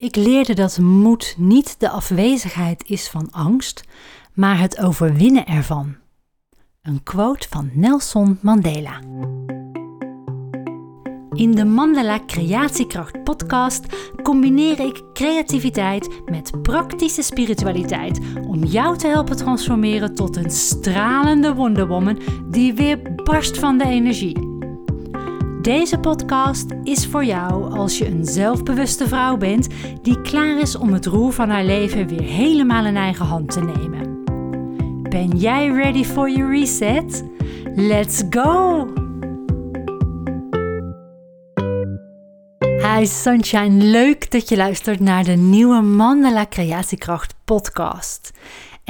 Ik leerde dat moed niet de afwezigheid is van angst, maar het overwinnen ervan. Een quote van Nelson Mandela. In de Mandela Creatiekracht podcast combineer ik creativiteit met praktische spiritualiteit om jou te helpen transformeren tot een stralende wonderwoman die weer barst van de energie. Deze podcast is voor jou als je een zelfbewuste vrouw bent die klaar is om het roer van haar leven weer helemaal in eigen hand te nemen. Ben jij ready for your reset? Let's go! Hi Sunshine, leuk dat je luistert naar de nieuwe Mandala Creatiekracht podcast.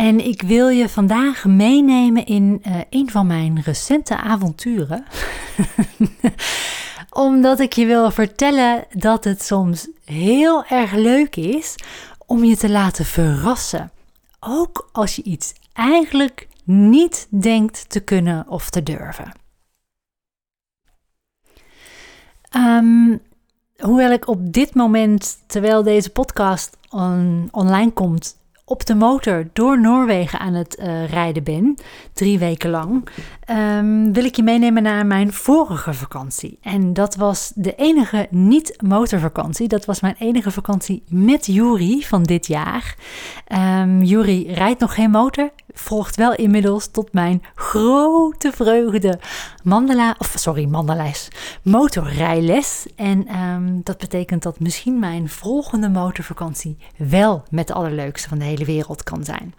En ik wil je vandaag meenemen in uh, een van mijn recente avonturen. Omdat ik je wil vertellen dat het soms heel erg leuk is om je te laten verrassen. Ook als je iets eigenlijk niet denkt te kunnen of te durven. Um, hoewel ik op dit moment, terwijl deze podcast on online komt, op de motor door Noorwegen aan het uh, rijden ben, drie weken lang, um, wil ik je meenemen naar mijn vorige vakantie. En dat was de enige niet-motorvakantie. Dat was mijn enige vakantie met Juri van dit jaar. Um, Juri rijdt nog geen motor, volgt wel inmiddels tot mijn grote vreugde mandala, of sorry, mandala's motorrijles. En um, dat betekent dat misschien mijn volgende motorvakantie wel met de allerleukste van de hele wereld kan zijn.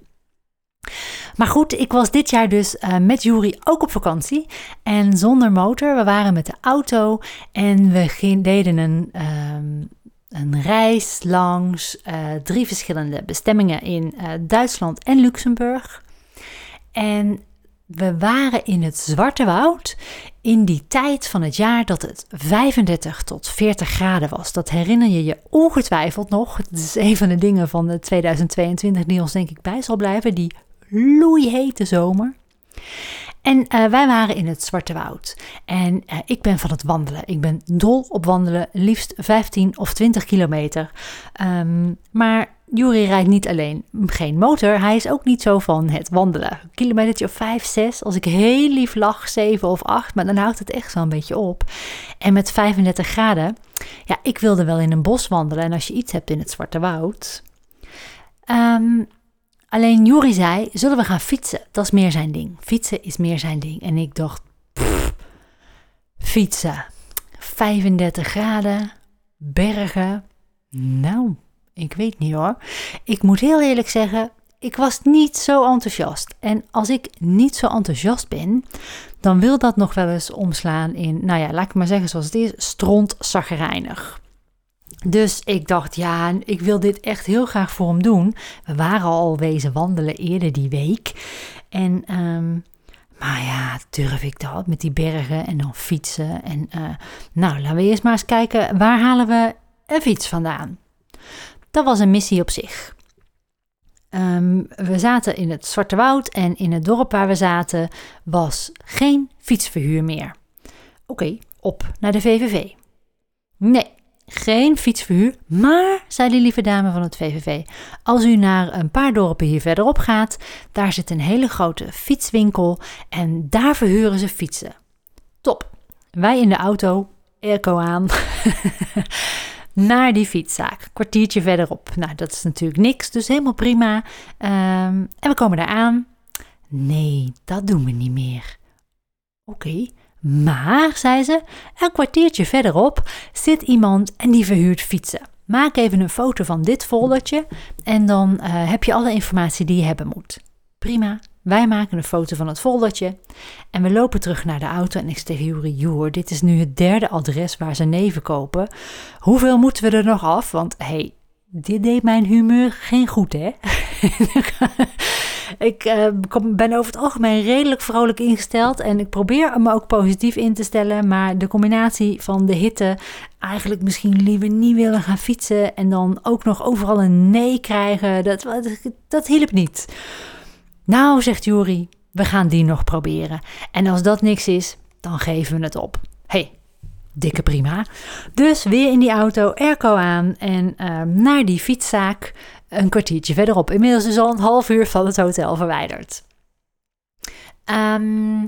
Maar goed, ik was dit jaar dus uh, met Juri ook op vakantie en zonder motor. We waren met de auto en we deden een, um, een reis langs uh, drie verschillende bestemmingen in uh, Duitsland en Luxemburg. En we waren in het Zwarte Woud in die tijd van het jaar dat het 35 tot 40 graden was. Dat herinner je je ongetwijfeld nog. Het is een van de dingen van de 2022 die ons denk ik bij zal blijven. Die loeihete zomer. En uh, wij waren in het Zwarte Woud. En uh, ik ben van het wandelen. Ik ben dol op wandelen, liefst 15 of 20 kilometer. Um, maar Juri rijdt niet alleen geen motor, hij is ook niet zo van het wandelen. Een kilometertje of 5, 6, als ik heel lief lach, 7 of 8, maar dan houdt het echt een beetje op. En met 35 graden, ja, ik wilde wel in een bos wandelen. En als je iets hebt in het Zwarte Woud. Um, Alleen Juri zei, zullen we gaan fietsen? Dat is meer zijn ding. Fietsen is meer zijn ding. En ik dacht, fietsen. 35 graden, bergen. Nou, ik weet niet hoor. Ik moet heel eerlijk zeggen, ik was niet zo enthousiast. En als ik niet zo enthousiast ben, dan wil dat nog wel eens omslaan in, nou ja, laat ik maar zeggen zoals het is, stront dus ik dacht, ja, ik wil dit echt heel graag voor hem doen. We waren al wezen wandelen eerder die week. En, um, maar ja, durf ik dat met die bergen en dan fietsen? En uh, nou, laten we eerst maar eens kijken, waar halen we een fiets vandaan? Dat was een missie op zich. Um, we zaten in het Zwarte Woud en in het dorp waar we zaten was geen fietsverhuur meer. Oké, op naar de VVV. Nee, geen fietsverhuur, maar, zei de lieve dame van het VVV, als u naar een paar dorpen hier verderop gaat, daar zit een hele grote fietswinkel en daar verhuren ze fietsen. Top. Wij in de auto, airco aan, naar die fietszaak. Kwartiertje verderop. Nou, dat is natuurlijk niks, dus helemaal prima. Um, en we komen daar aan. Nee, dat doen we niet meer. Oké. Maar, zei ze, een kwartiertje verderop zit iemand en die verhuurt fietsen. Maak even een foto van dit foldertje en dan uh, heb je alle informatie die je hebben moet. Prima, wij maken een foto van het foldertje en we lopen terug naar de auto en ik zeg tegen Juri, joh, dit is nu het derde adres waar ze neven kopen. Hoeveel moeten we er nog af? Want hey, dit deed mijn humeur geen goed, hè? ik uh, ben over het algemeen redelijk vrolijk ingesteld en ik probeer me ook positief in te stellen. Maar de combinatie van de hitte, eigenlijk misschien liever niet willen gaan fietsen en dan ook nog overal een nee krijgen, dat, dat, dat hielp niet. Nou, zegt Juri, we gaan die nog proberen. En als dat niks is, dan geven we het op. hey, dikke prima. Dus weer in die auto, airco aan en ehm, naar die fietszaak een kwartiertje verderop. Inmiddels is al een half uur van het hotel verwijderd. Ehm,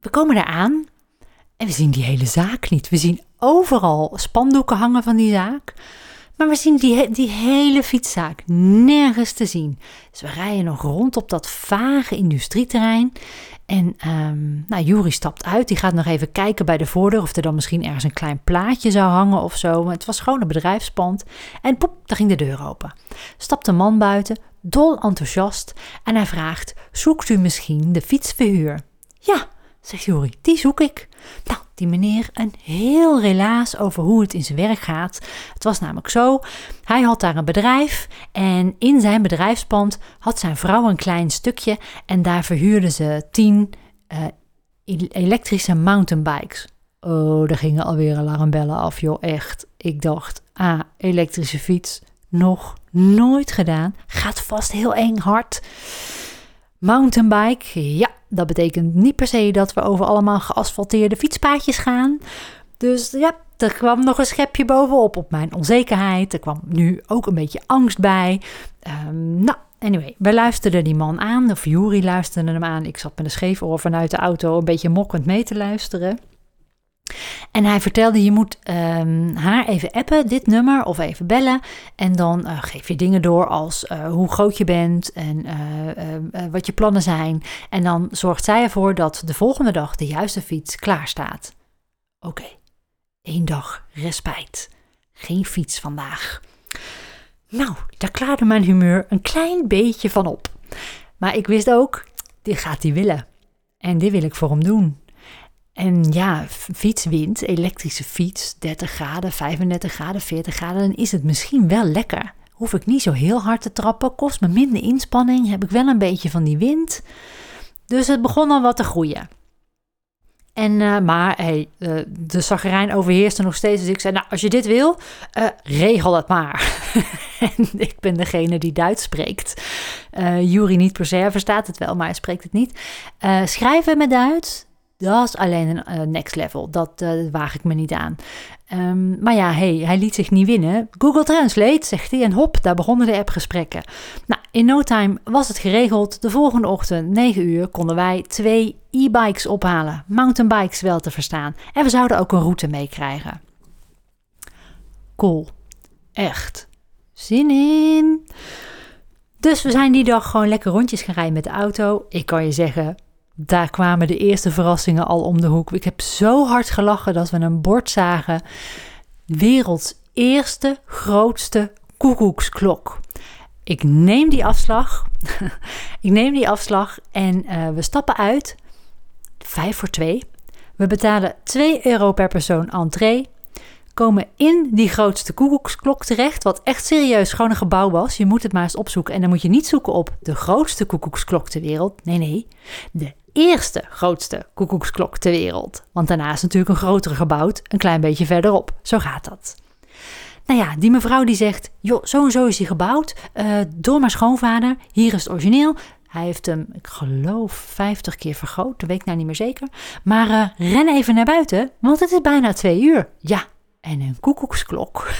we komen daar aan en we zien die hele zaak niet. We zien overal spandoeken hangen van die zaak. Maar we zien die, die hele fietszaak nergens te zien. Dus we rijden nog rond op dat vage industrieterrein. En um, nou, Juri stapt uit. Die gaat nog even kijken bij de voordeur of er dan misschien ergens een klein plaatje zou hangen of zo. Maar het was gewoon een bedrijfspand. En poep, daar ging de deur open. Stapt een man buiten, dol enthousiast. En hij vraagt: Zoekt u misschien de fietsverhuur? Ja, zegt Juri, die zoek ik. Nou, die meneer een heel relaas over hoe het in zijn werk gaat. Het was namelijk zo, hij had daar een bedrijf en in zijn bedrijfspand had zijn vrouw een klein stukje en daar verhuurde ze tien uh, elektrische mountainbikes. Oh, er gingen alweer alarmbellen af, joh, echt. Ik dacht, ah, elektrische fiets, nog nooit gedaan. Gaat vast heel eng hard. Mountainbike, ja, dat betekent niet per se dat we over allemaal geasfalteerde fietspaadjes gaan. Dus ja, er kwam nog een schepje bovenop op mijn onzekerheid. Er kwam nu ook een beetje angst bij. Um, nou, anyway, we luisterden die man aan. Of Jury luisterde hem aan. Ik zat met een scheef oor vanuit de auto een beetje mokkend mee te luisteren. En hij vertelde, je moet um, haar even appen, dit nummer, of even bellen. En dan uh, geef je dingen door als uh, hoe groot je bent en uh, wat je plannen zijn. En dan zorgt zij ervoor dat de volgende dag de juiste fiets klaar staat. Oké, één dag respijt. Geen fiets vandaag. Nou, daar klaarde mijn humeur een klein beetje van op. Maar ik wist ook, dit gaat hij willen. En dit wil ik voor hem doen. En ja, fietswind, elektrische fiets, 30 graden, 35 graden, 40 graden, dan is het misschien wel lekker. Hoef ik niet zo heel hard te trappen, kost me minder inspanning, heb ik wel een beetje van die wind. Dus het begon al wat te groeien. En, uh, maar hey, uh, de zagrijn overheerste nog steeds. Dus ik zei, nou, als je dit wil, uh, regel het maar. en ik ben degene die Duits spreekt. Jury niet per se verstaat het wel, maar hij spreekt het niet. schrijven met Duits, dat is alleen een uh, next level. Dat uh, waag ik me niet aan. Um, maar ja, hey, hij liet zich niet winnen. Google Translate, zegt hij. En hop, daar begonnen de appgesprekken. Nou, in no time was het geregeld. De volgende ochtend, 9 uur, konden wij twee e-bikes ophalen. Mountainbikes wel te verstaan. En we zouden ook een route meekrijgen. Cool. Echt. Zin in. Dus we zijn die dag gewoon lekker rondjes gaan rijden met de auto. Ik kan je zeggen, daar kwamen de eerste verrassingen al om de hoek. Ik heb zo hard gelachen dat we een bord zagen. Werelds eerste grootste koekoeksklok. Ik neem die afslag. ik neem die afslag en uh, we stappen uit. Vijf voor twee. We betalen 2 euro per persoon entree komen in die grootste koekoeksklok terecht, wat echt serieus gewoon een gebouw was. Je moet het maar eens opzoeken en dan moet je niet zoeken op de grootste koekoeksklok ter wereld. Nee, nee, de eerste grootste koekoeksklok ter wereld. Want daarna is natuurlijk een grotere gebouwd, een klein beetje verderop. Zo gaat dat. Nou ja, die mevrouw die zegt, joh, zo en zo is hij gebouwd uh, door mijn schoonvader. Hier is het origineel. Hij heeft hem, ik geloof, 50 keer vergroot. Weet ik nou niet meer zeker. Maar uh, ren even naar buiten, want het is bijna twee uur. Ja, en een koekoeksklok.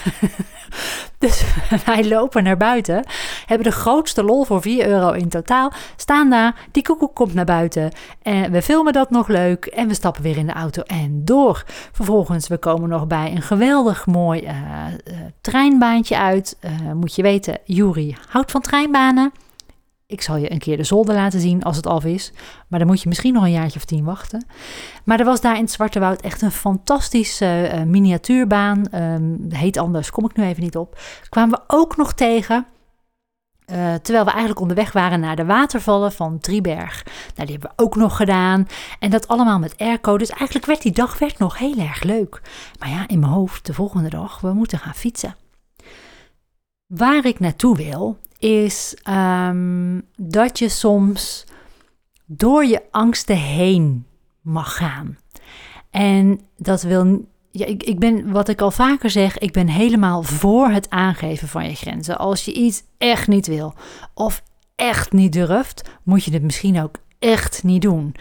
dus wij lopen naar buiten, hebben de grootste lol voor 4 euro in totaal, staan daar, die koekoek komt naar buiten en we filmen dat nog leuk en we stappen weer in de auto en door. Vervolgens, we komen nog bij een geweldig mooi uh, uh, treinbaantje uit. Uh, moet je weten, Juri houdt van treinbanen. Ik zal je een keer de zolder laten zien als het af is. Maar dan moet je misschien nog een jaartje of tien wachten. Maar er was daar in het Zwarte Woud echt een fantastische uh, miniatuurbaan. Um, heet anders, kom ik nu even niet op. Kwamen we ook nog tegen. Uh, terwijl we eigenlijk onderweg waren naar de watervallen van Drieberg. Nou, die hebben we ook nog gedaan. En dat allemaal met airco. Dus eigenlijk werd die dag werd nog heel erg leuk. Maar ja, in mijn hoofd, de volgende dag, we moeten gaan fietsen. Waar ik naartoe wil, is um, dat je soms door je angsten heen mag gaan. En dat wil. Ja, ik, ik ben, wat ik al vaker zeg, ik ben helemaal voor het aangeven van je grenzen. Als je iets echt niet wil of echt niet durft, moet je het misschien ook echt niet doen.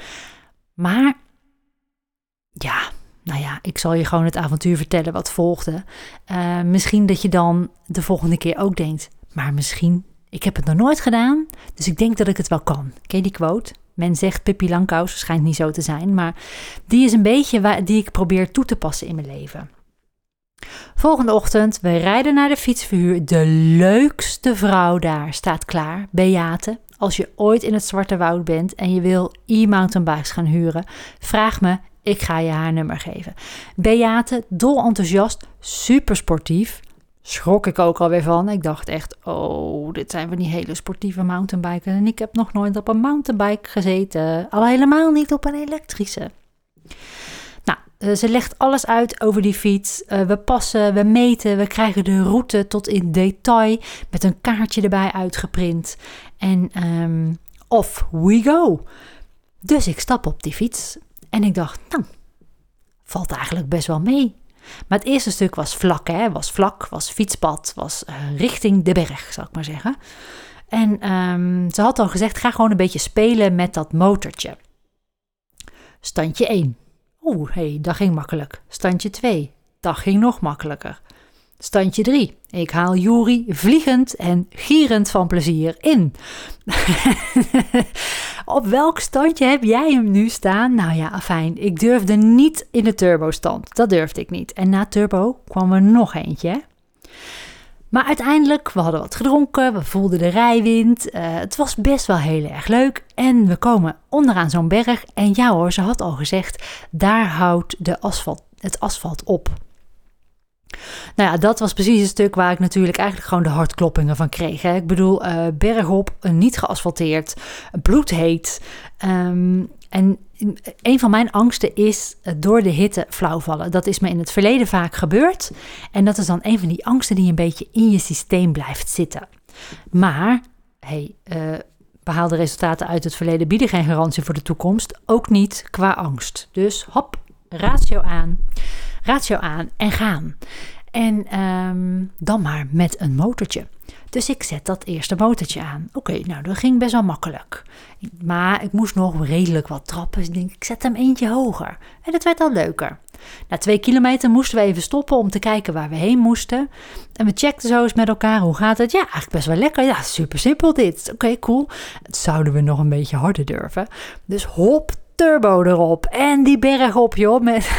Maar ja, nou ja, ik zal je gewoon het avontuur vertellen wat volgde. Uh, misschien dat je dan de volgende keer ook denkt, maar misschien, ik heb het nog nooit gedaan, dus ik denk dat ik het wel kan. Ken je die quote? Men zegt Pippi Langkous, schijnt niet zo te zijn, maar die is een beetje waar, die ik probeer toe te passen in mijn leven. Volgende ochtend, we rijden naar de fietsverhuur. De leukste vrouw daar staat klaar, Beate. Als je ooit in het Zwarte Woud bent en je wil e-mountainbikes gaan huren, vraag me, ik ga je haar nummer geven. Beate, dol enthousiast, super sportief. Schrok ik ook alweer van. Ik dacht echt, oh, dit zijn van die hele sportieve mountainbikers. En ik heb nog nooit op een mountainbike gezeten. Al helemaal niet op een elektrische. Nou, eh, ze legt alles uit over die fiets. Eh, we passen, we meten, we krijgen de route tot in detail. Met een kaartje erbij uitgeprint. En um, off we go. Dus ik stap op die fiets en ik dacht, nou, valt eigenlijk best wel mee. Maar het eerste stuk was vlak, hè? was vlak, was fietspad, was uh, richting de berg, zal ik maar zeggen. En um, ze had al gezegd, ga gewoon een beetje spelen met dat motortje. Standje 1. Oeh, hey, dat ging makkelijk. Standje 2. Dat ging nog makkelijker. Standje 3. Ik haal Juri vliegend en gierend van plezier in. Op welk standje heb jij hem nu staan? Nou ja, fijn. Ik durfde niet in de turbo-stand. Dat durfde ik niet. En na turbo kwam er nog eentje. Maar uiteindelijk, we hadden wat gedronken, we voelden de rijwind. Uh, het was best wel heel erg leuk. En we komen onderaan zo'n berg. En ja hoor, ze had al gezegd, daar houdt de asfalt, het asfalt op. Nou ja, dat was precies het stuk waar ik natuurlijk eigenlijk gewoon de hartkloppingen van kreeg. Hè. Ik bedoel, uh, bergop, niet geasfalteerd, bloedheet. Um, en een van mijn angsten is door de hitte flauwvallen. Dat is me in het verleden vaak gebeurd. En dat is dan een van die angsten die een beetje in je systeem blijft zitten. Maar, hey, uh, behaalde resultaten uit het verleden bieden geen garantie voor de toekomst. Ook niet qua angst. Dus hop, ratio aan ratio aan en gaan. En um, dan maar met een motortje. Dus ik zet dat eerste motortje aan. Oké, nou dat ging best wel makkelijk. Maar ik moest nog redelijk wat trappen. Dus ik denk, ik zet hem eentje hoger. En dat werd al leuker. Na twee kilometer moesten we even stoppen om te kijken waar we heen moesten. En we checkten zo eens met elkaar, hoe gaat het? Ja, eigenlijk best wel lekker. Ja, super simpel dit. Oké, cool. Het zouden we nog een beetje harder durven. Dus hop, turbo erop. En die berg op, joh. Met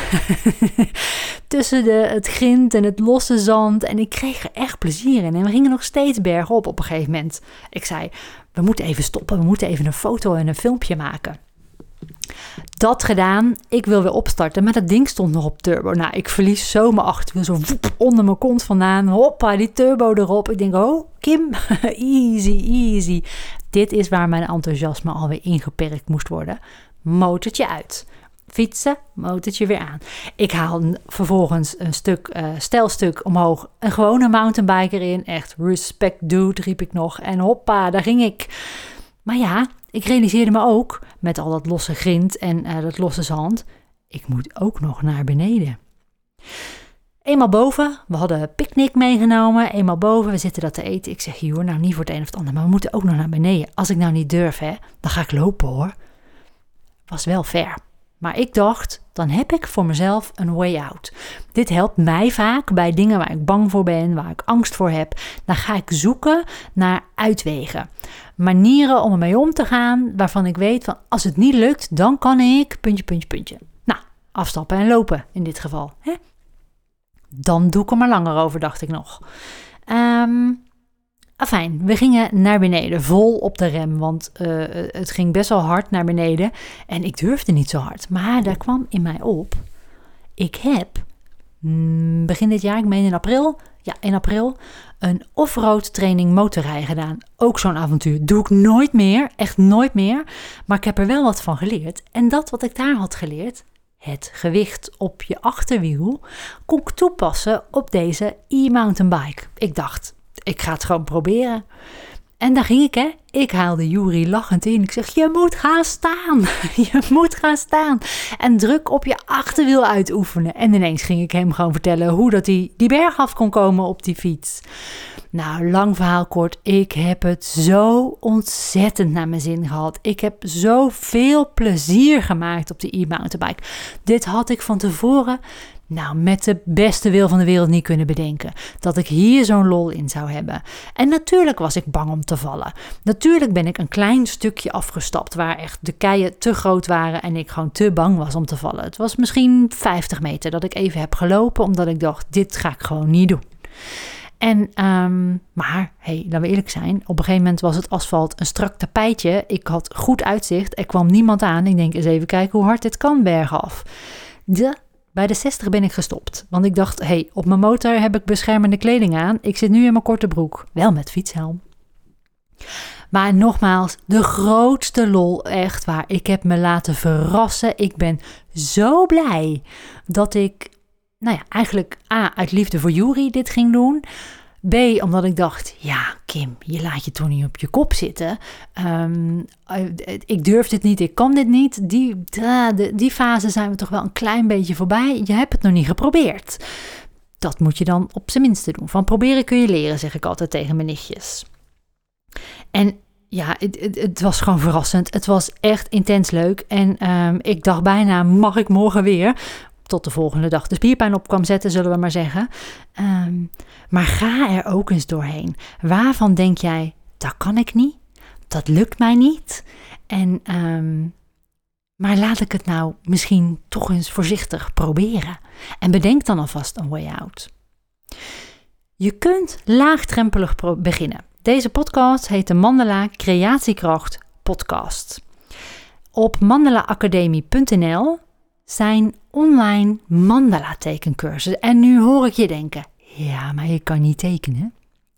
tussen de, het grind en het losse zand. En ik kreeg er echt plezier in. En we gingen nog steeds bergop op een gegeven moment. Ik zei, we moeten even stoppen. We moeten even een foto en een filmpje maken. Dat gedaan. Ik wil weer opstarten. Maar dat ding stond nog op turbo. Nou, ik verlies zo mijn achterwiel. Zo woep, onder mijn kont vandaan. Hoppa, die turbo erop. Ik denk, oh, Kim, easy, easy. Dit is waar mijn enthousiasme alweer ingeperkt moest worden motortje uit. Fietsen, motortje weer aan. Ik haal vervolgens een stuk, uh, stelstuk omhoog. Een gewone mountainbiker in. Echt respect dude, riep ik nog. En hoppa, daar ging ik. Maar ja, ik realiseerde me ook, met al dat losse grind en uh, dat losse zand, ik moet ook nog naar beneden. Eenmaal boven, we hadden picknick meegenomen. Eenmaal boven, we zitten dat te eten. Ik zeg, joh, nou niet voor het een of het ander, maar we moeten ook nog naar beneden. Als ik nou niet durf, hè, dan ga ik lopen hoor was wel ver. Maar ik dacht, dan heb ik voor mezelf een way out. Dit helpt mij vaak bij dingen waar ik bang voor ben, waar ik angst voor heb. Dan ga ik zoeken naar uitwegen. Manieren om ermee om te gaan, waarvan ik weet van als het niet lukt, dan kan ik puntje, puntje, puntje. Nou, afstappen en lopen in dit geval. Hè? Dan doe ik er maar langer over, dacht ik nog. Um, Afijn, we gingen naar beneden, vol op de rem, want uh, het ging best wel hard naar beneden en ik durfde niet zo hard. Maar daar kwam in mij op, ik heb mm, begin dit jaar, ik meen in april, ja in april, een offroad training motorrijden gedaan. Ook zo'n avontuur. Doe ik nooit meer, echt nooit meer. Maar ik heb er wel wat van geleerd. En dat wat ik daar had geleerd, het gewicht op je achterwiel, kon ik toepassen op deze e-mountainbike. Ik dacht, ik ga het gewoon proberen. En daar ging ik, hè. Ik haalde Juri lachend in. Ik zeg, je moet gaan staan. Je moet gaan staan. En druk op je achterwiel uitoefenen. En ineens ging ik hem gewoon vertellen hoe dat hij die berg af kon komen op die fiets. Nou, lang verhaal kort, ik heb het zo ontzettend naar mijn zin gehad. Ik heb zoveel plezier gemaakt op de e-mountainbike. Dit had ik van tevoren nou, met de beste wil van de wereld niet kunnen bedenken. Dat ik hier zo'n lol in zou hebben. En natuurlijk was ik bang om te vallen. Natuurlijk ben ik een klein stukje afgestapt waar echt de keien te groot waren en ik gewoon te bang was om te vallen. Het was misschien 50 meter dat ik even heb gelopen omdat ik dacht, dit ga ik gewoon niet doen. En, um, maar, hey, laten we eerlijk zijn. Op een gegeven moment was het asfalt een strak tapijtje. Ik had goed uitzicht. Er kwam niemand aan. Ik denk eens even kijken hoe hard dit kan bergaf. De bij de 60 ben ik gestopt, want ik dacht, hey, op mijn motor heb ik beschermende kleding aan. Ik zit nu in mijn korte broek, wel met fietshelm. Maar nogmaals, de grootste lol echt waar. Ik heb me laten verrassen. Ik ben zo blij dat ik, nou ja, eigenlijk A, uit liefde voor Jury dit ging doen. B, omdat ik dacht, ja, Kim, je laat je toch niet op je kop zitten. Ehm, eh, ik durf dit niet, ik kan dit niet. Die, die fase zijn we toch wel een klein beetje voorbij. Je hebt het nog niet geprobeerd. Dat moet je dan op zijn minste doen. Van proberen kun je leren, zeg ik altijd tegen mijn nichtjes. En ja, het, het, was gewoon verrassend. Het was echt intens leuk. En ehm, ik dacht bijna, mag ik morgen weer? Tot de volgende dag de spierpijn op kwam zetten, zullen we maar zeggen. Ehm, maar ga er ook eens doorheen. Waarvan denk jij, dat kan ik niet? Dat lukt mij niet? En, ehm, maar laat ik het nou misschien toch eens voorzichtig proberen. En bedenk dan alvast een way out. Je kunt laagdrempelig beginnen. Deze podcast heet de Mandela Creatiekracht Podcast. Op mandelaacademie.nl zijn online mandala tekencursus. En nu hoor ik je denken, ja, maar ik kan niet tekenen.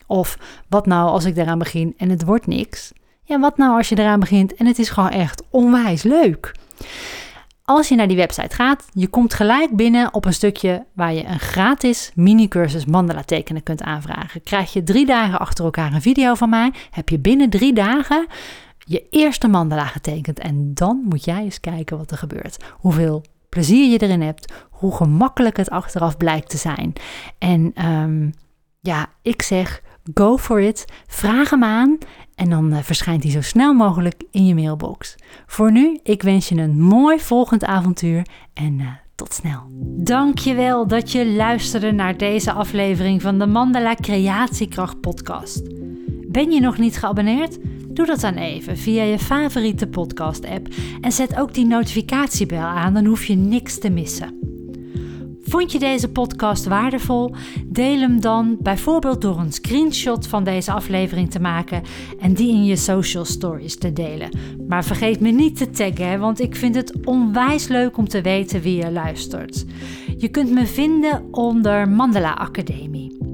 Of wat nou als ik eraan begin en het wordt niks? Ja, wat nou als je eraan begint en het is gewoon echt onwijs leuk? Als je naar die website gaat, je komt gelijk binnen op een stukje waar je een gratis mini-cursus mandala tekenen kunt aanvragen. Krijg je drie dagen achter elkaar een video van mij, heb je binnen drie dagen je eerste mandala getekend. En dan moet jij eens kijken wat er gebeurt. Hoeveel plezier je erin hebt, hoe gemakkelijk het achteraf blijkt te zijn. En um, ja, ik zeg go for it, vraag hem aan en dan uh, verschijnt hij zo snel mogelijk in je mailbox. Voor nu, ik wens je een mooi volgend avontuur en uh, tot snel. Dankjewel dat je luisterde naar deze aflevering van de Mandala Creatiekracht podcast. Ben je nog niet geabonneerd? Doe dat dan even via je favoriete podcast-app en zet ook die notificatiebel aan, dan hoef je niks te missen. Vond je deze podcast waardevol? Deel hem dan bijvoorbeeld door een screenshot van deze aflevering te maken en die in je social stories te delen. Maar vergeet me niet te taggen, want ik vind het onwijs leuk om te weten wie je luistert. Je kunt me vinden onder Mandela Academie.